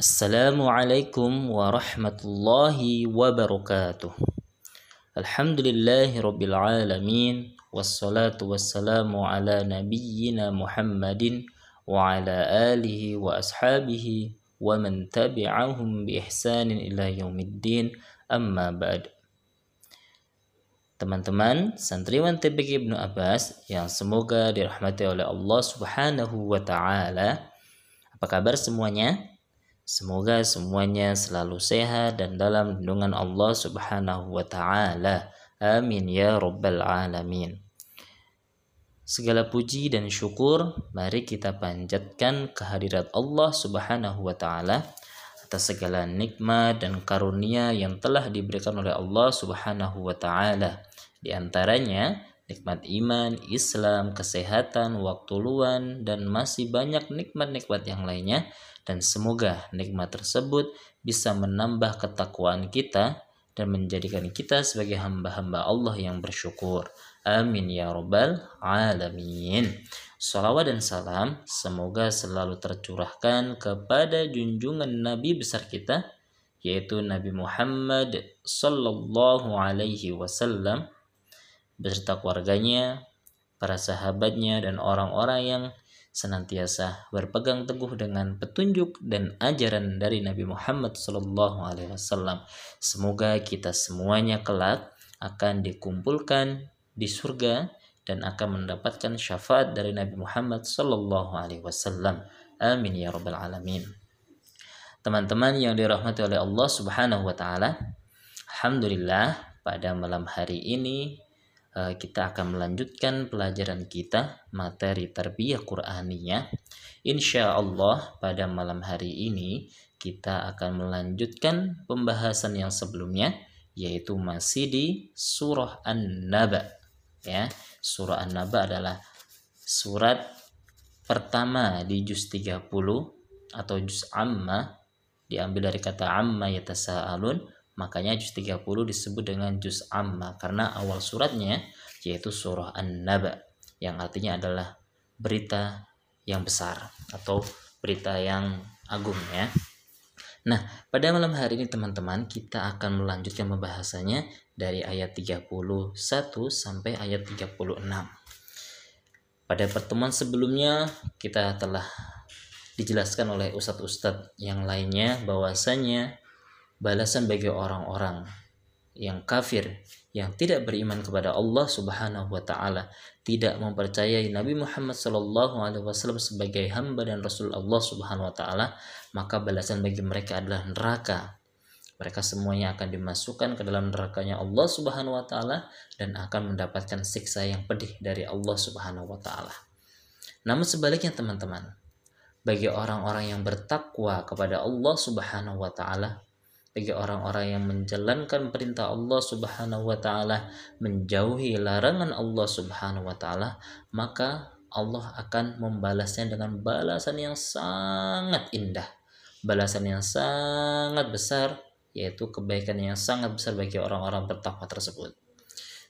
Assalamualaikum warahmatullahi wabarakatuh. Alhamdulillahi rabbil alamin wassalatu wassalamu ala nabiyyina Muhammadin wa ala alihi wa ashabihi wa man tabi'ahum bi ihsanin ila yaumiddin amma ba'd. Teman-teman, santriwan TPK Ibnu Abbas yang semoga dirahmati oleh Allah Subhanahu wa taala. Apa kabar semuanya? Semoga semuanya selalu sehat dan dalam lindungan Allah Subhanahu wa taala. Amin ya rabbal alamin. Segala puji dan syukur mari kita panjatkan kehadirat Allah Subhanahu wa taala atas segala nikmat dan karunia yang telah diberikan oleh Allah Subhanahu wa taala. Di antaranya nikmat iman, Islam, kesehatan, waktu luang, dan masih banyak nikmat-nikmat yang lainnya. Dan semoga nikmat tersebut bisa menambah ketakwaan kita dan menjadikan kita sebagai hamba-hamba Allah yang bersyukur. Amin ya robbal alamin. Salawat dan salam semoga selalu tercurahkan kepada junjungan Nabi besar kita, yaitu Nabi Muhammad Sallallahu Alaihi Wasallam beserta keluarganya, para sahabatnya, dan orang-orang yang senantiasa berpegang teguh dengan petunjuk dan ajaran dari Nabi Muhammad Wasallam. Semoga kita semuanya kelak akan dikumpulkan di surga dan akan mendapatkan syafaat dari Nabi Muhammad Wasallam. Amin ya rabbal alamin. Teman-teman yang dirahmati oleh Allah Subhanahu wa taala, alhamdulillah pada malam hari ini kita akan melanjutkan pelajaran kita materi tarbiyah Qur'aniyah. Insya Allah pada malam hari ini kita akan melanjutkan pembahasan yang sebelumnya yaitu masih di surah An-Naba. Ya, surah An-Naba adalah surat pertama di juz 30 atau juz amma diambil dari kata amma yatasaalun Makanya juz 30 disebut dengan juz amma karena awal suratnya yaitu surah An-Naba yang artinya adalah berita yang besar atau berita yang agung ya. Nah, pada malam hari ini teman-teman kita akan melanjutkan pembahasannya dari ayat 31 sampai ayat 36. Pada pertemuan sebelumnya kita telah dijelaskan oleh ustadz-ustadz yang lainnya bahwasanya balasan bagi orang-orang yang kafir yang tidak beriman kepada Allah Subhanahu wa taala, tidak mempercayai Nabi Muhammad sallallahu alaihi wasallam sebagai hamba dan rasul Allah Subhanahu wa taala, maka balasan bagi mereka adalah neraka. Mereka semuanya akan dimasukkan ke dalam nerakanya Allah Subhanahu wa taala dan akan mendapatkan siksa yang pedih dari Allah Subhanahu wa taala. Namun sebaliknya teman-teman, bagi orang-orang yang bertakwa kepada Allah Subhanahu wa taala, bagi orang-orang yang menjalankan perintah Allah Subhanahu wa taala, menjauhi larangan Allah Subhanahu wa taala, maka Allah akan membalasnya dengan balasan yang sangat indah, balasan yang sangat besar, yaitu kebaikan yang sangat besar bagi orang-orang bertakwa tersebut.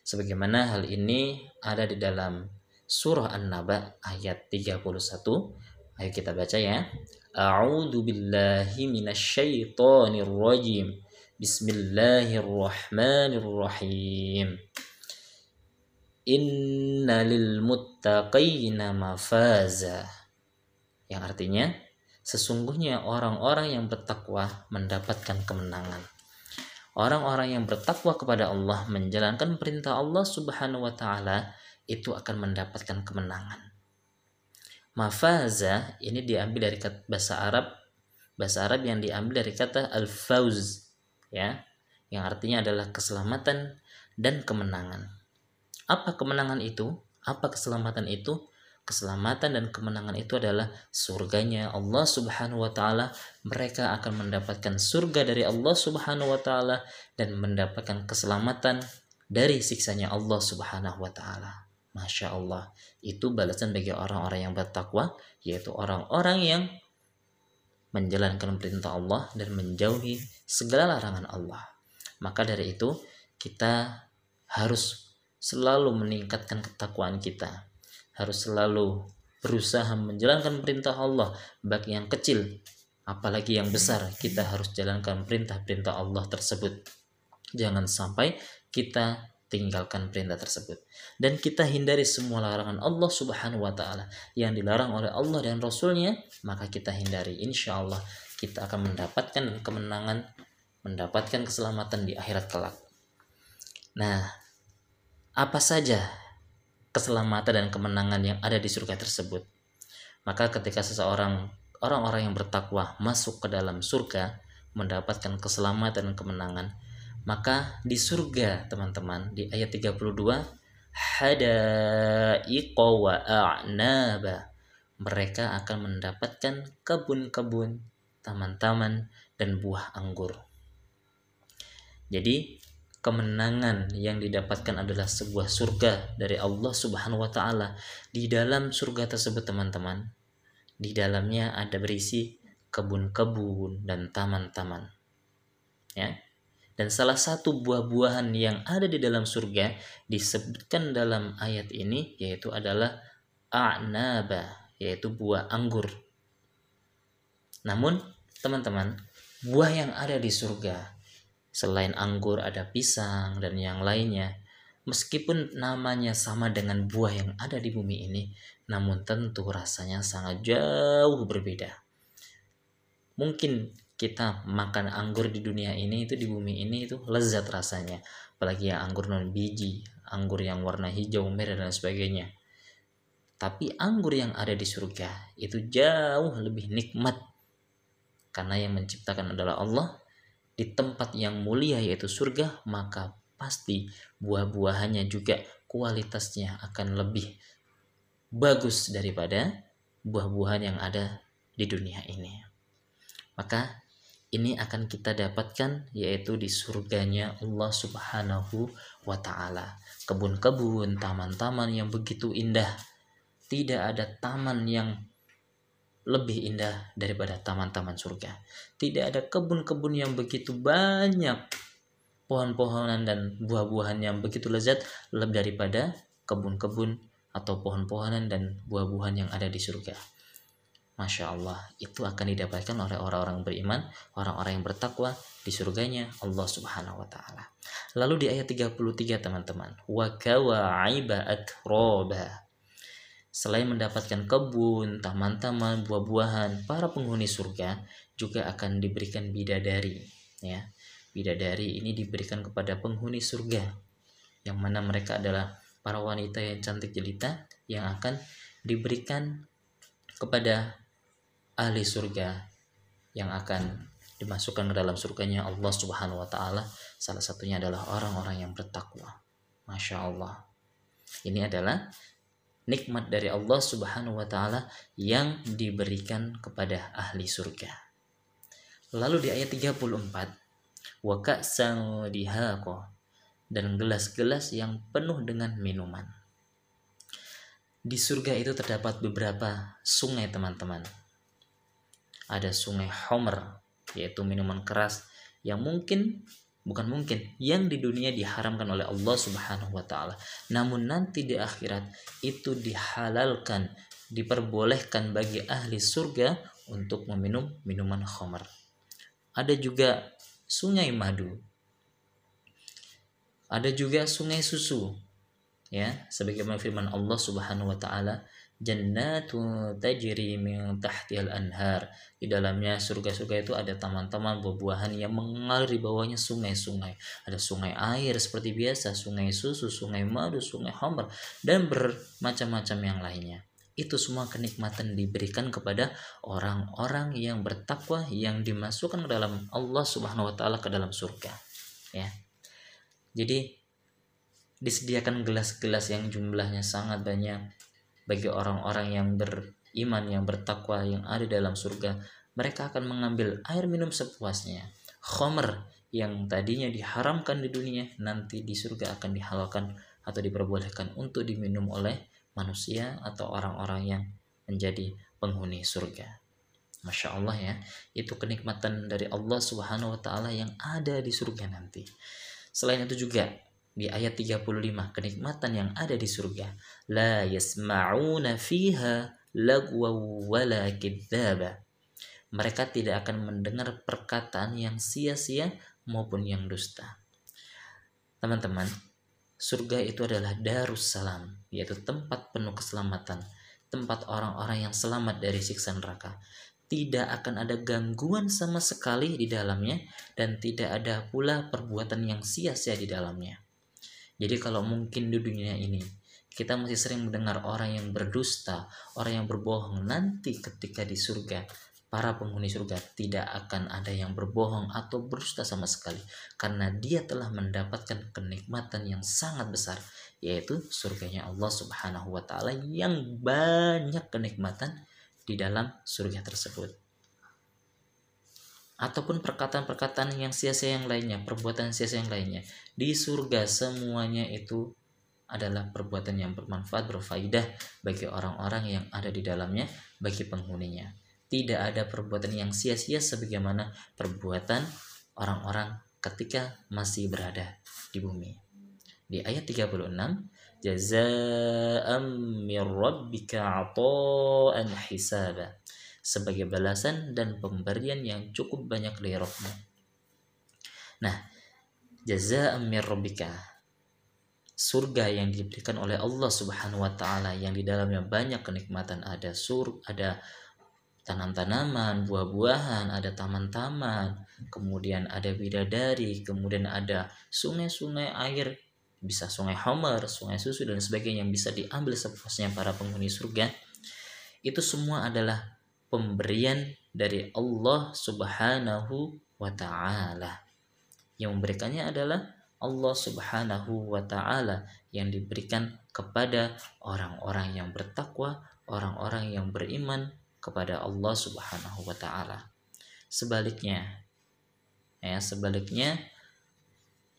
Sebagaimana hal ini ada di dalam surah An-Naba ayat 31. Ayo kita baca ya. A'udzu billahi minasyaitonir rajim. Bismillahirrahmanirrahim. Inna lil muttaqina mafaza. Yang artinya sesungguhnya orang-orang yang bertakwa mendapatkan kemenangan. Orang-orang yang bertakwa kepada Allah menjalankan perintah Allah Subhanahu wa taala itu akan mendapatkan kemenangan. Mafaza ini diambil dari kata bahasa Arab bahasa Arab yang diambil dari kata al-fauz ya yang artinya adalah keselamatan dan kemenangan. Apa kemenangan itu? Apa keselamatan itu? Keselamatan dan kemenangan itu adalah surganya Allah Subhanahu wa taala. Mereka akan mendapatkan surga dari Allah Subhanahu wa taala dan mendapatkan keselamatan dari siksanya Allah Subhanahu wa taala. Masya Allah. Itu balasan bagi orang-orang yang bertakwa, yaitu orang-orang yang menjalankan perintah Allah dan menjauhi segala larangan Allah. Maka dari itu, kita harus selalu meningkatkan ketakwaan kita. Harus selalu berusaha menjalankan perintah Allah, baik yang kecil apalagi yang besar kita harus jalankan perintah-perintah Allah tersebut jangan sampai kita tinggalkan perintah tersebut. Dan kita hindari semua larangan Allah Subhanahu wa taala. Yang dilarang oleh Allah dan Rasulnya maka kita hindari. Insya Allah kita akan mendapatkan kemenangan mendapatkan keselamatan di akhirat kelak. Nah apa saja keselamatan dan kemenangan yang ada di surga tersebut? Maka ketika seseorang orang-orang yang bertakwa masuk ke dalam surga mendapatkan keselamatan dan kemenangan maka di surga teman-teman di ayat 32 hadaiqa wa a'naba mereka akan mendapatkan kebun-kebun, taman-taman dan buah anggur. Jadi kemenangan yang didapatkan adalah sebuah surga dari Allah Subhanahu wa taala. Di dalam surga tersebut teman-teman, di dalamnya ada berisi kebun-kebun dan taman-taman. Ya. Dan salah satu buah-buahan yang ada di dalam surga disebutkan dalam ayat ini yaitu adalah a'naba, yaitu buah anggur. Namun, teman-teman, buah yang ada di surga selain anggur ada pisang dan yang lainnya. Meskipun namanya sama dengan buah yang ada di bumi ini, namun tentu rasanya sangat jauh berbeda. Mungkin kita makan anggur di dunia ini itu di bumi ini itu lezat rasanya. Apalagi yang anggur non biji anggur yang warna hijau merah dan sebagainya. Tapi anggur yang ada di surga itu jauh lebih nikmat. Karena yang menciptakan adalah Allah. Di tempat yang mulia yaitu surga maka pasti buah-buahannya juga kualitasnya akan lebih bagus daripada buah-buahan yang ada di dunia ini. Maka ini akan kita dapatkan yaitu di surganya Allah Subhanahu wa taala. Kebun-kebun, taman-taman yang begitu indah. Tidak ada taman yang lebih indah daripada taman-taman surga. Tidak ada kebun-kebun yang begitu banyak pohon-pohonan dan buah-buahan yang begitu lezat lebih daripada kebun-kebun atau pohon-pohonan dan buah-buahan yang ada di surga. Masya Allah, itu akan didapatkan oleh orang-orang beriman, orang-orang yang bertakwa di surganya Allah Subhanahu wa taala. Lalu di ayat 33 teman-teman, wa. Selain mendapatkan kebun, taman-taman, buah-buahan, para penghuni surga juga akan diberikan bidadari, ya. Bidadari ini diberikan kepada penghuni surga yang mana mereka adalah para wanita yang cantik jelita yang akan diberikan kepada ahli surga yang akan dimasukkan ke dalam surganya Allah Subhanahu wa taala salah satunya adalah orang-orang yang bertakwa. Masya Allah. Ini adalah nikmat dari Allah Subhanahu wa taala yang diberikan kepada ahli surga. Lalu di ayat 34 wa dan gelas-gelas yang penuh dengan minuman. Di surga itu terdapat beberapa sungai teman-teman ada sungai Homer yaitu minuman keras yang mungkin bukan mungkin yang di dunia diharamkan oleh Allah Subhanahu wa taala. Namun nanti di akhirat itu dihalalkan, diperbolehkan bagi ahli surga untuk meminum minuman khamar. Ada juga sungai madu. Ada juga sungai susu. Ya, sebagaimana firman Allah Subhanahu wa taala, jannatu tajri min tahtihal anhar di dalamnya surga-surga itu ada taman-taman buah-buahan yang mengalir di bawahnya sungai-sungai. Ada sungai air seperti biasa sungai susu sungai madu sungai hambar dan bermacam-macam yang lainnya. Itu semua kenikmatan diberikan kepada orang-orang yang bertakwa yang dimasukkan ke dalam Allah Subhanahu wa taala ke dalam surga. Ya. Jadi disediakan gelas-gelas yang jumlahnya sangat banyak bagi orang-orang yang beriman yang bertakwa yang ada dalam surga mereka akan mengambil air minum sepuasnya. Khomer yang tadinya diharamkan di dunia nanti di surga akan dihalalkan atau diperbolehkan untuk diminum oleh manusia atau orang-orang yang menjadi penghuni surga. Masya Allah ya itu kenikmatan dari Allah subhanahu wa ta'ala yang ada di surga nanti. Selain itu juga di ayat 35 kenikmatan yang ada di surga la yasma'una fiha lagwa wala kidzaba mereka tidak akan mendengar perkataan yang sia-sia maupun yang dusta. Teman-teman, surga itu adalah darussalam, yaitu tempat penuh keselamatan, tempat orang-orang yang selamat dari siksa neraka. Tidak akan ada gangguan sama sekali di dalamnya dan tidak ada pula perbuatan yang sia-sia di dalamnya. Jadi kalau mungkin di dunia ini kita masih sering mendengar orang yang berdusta, orang yang berbohong nanti ketika di surga para penghuni surga tidak akan ada yang berbohong atau berdusta sama sekali. Karena dia telah mendapatkan kenikmatan yang sangat besar yaitu surganya Allah Subhanahu wa taala yang banyak kenikmatan di dalam surga tersebut ataupun perkataan-perkataan yang sia-sia yang lainnya, perbuatan sia-sia yang lainnya. Di surga semuanya itu adalah perbuatan yang bermanfaat, berfaidah bagi orang-orang yang ada di dalamnya, bagi penghuninya tidak ada perbuatan yang sia-sia sebagaimana perbuatan orang-orang ketika masih berada di bumi. Di ayat 36, jazaa'an min rabbika 'ata'an hisaba. Sebagai balasan dan pemberian yang cukup banyak dari Rabbmu. Nah, jazaa'an min rabbika surga yang diberikan oleh Allah Subhanahu wa taala yang di dalamnya banyak kenikmatan ada sur ada tanam-tanaman, buah-buahan, ada taman-taman, kemudian ada bidadari, kemudian ada sungai-sungai air, bisa sungai Homer, sungai susu dan sebagainya yang bisa diambil sepuasnya para penghuni surga. Itu semua adalah pemberian dari Allah Subhanahu wa taala. Yang memberikannya adalah Allah Subhanahu wa taala yang diberikan kepada orang-orang yang bertakwa, orang-orang yang beriman kepada Allah Subhanahu wa taala. Sebaliknya ya, sebaliknya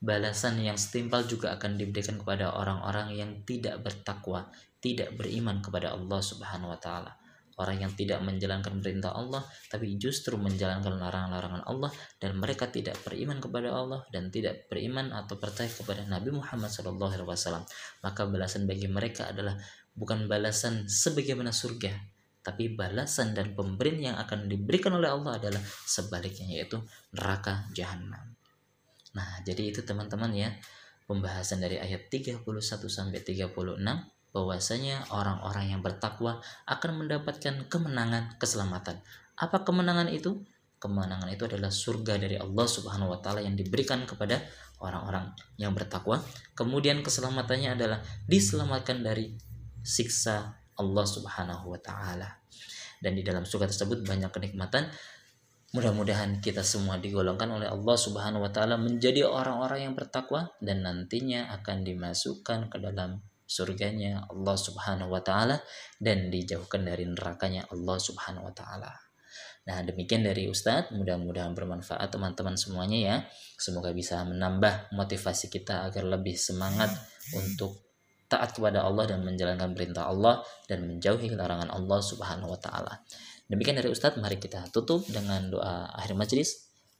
balasan yang setimpal juga akan diberikan kepada orang-orang yang tidak bertakwa, tidak beriman kepada Allah Subhanahu wa taala. Orang yang tidak menjalankan perintah Allah tapi justru menjalankan larangan-larangan Allah dan mereka tidak beriman kepada Allah dan tidak beriman atau percaya kepada Nabi Muhammad SAW maka balasan bagi mereka adalah bukan balasan sebagaimana surga tapi balasan dan pemberian yang akan diberikan oleh Allah adalah sebaliknya yaitu neraka jahanam. Nah, jadi itu teman-teman ya pembahasan dari ayat 31 sampai 36 bahwasanya orang-orang yang bertakwa akan mendapatkan kemenangan, keselamatan. Apa kemenangan itu? Kemenangan itu adalah surga dari Allah Subhanahu wa taala yang diberikan kepada orang-orang yang bertakwa. Kemudian keselamatannya adalah diselamatkan dari siksa Allah Subhanahu wa taala. Dan di dalam surga tersebut banyak kenikmatan. Mudah-mudahan kita semua digolongkan oleh Allah Subhanahu wa taala menjadi orang-orang yang bertakwa dan nantinya akan dimasukkan ke dalam surganya Allah Subhanahu wa taala dan dijauhkan dari nerakanya Allah Subhanahu wa taala. Nah, demikian dari Ustadz. Mudah-mudahan bermanfaat teman-teman semuanya ya. Semoga bisa menambah motivasi kita agar lebih semangat untuk taat kepada Allah dan menjalankan perintah Allah dan menjauhi larangan Allah Subhanahu wa taala. Demikian dari Ustadz, mari kita tutup dengan doa akhir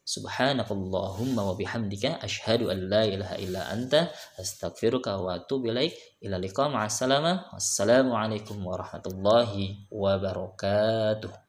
سبحانك اللهم وبحمدك أشهد أن لا إله إلا أنت أستغفرك وأتوب إليك إلى اللقاء مع السلامة والسلام عليكم ورحمة الله وبركاته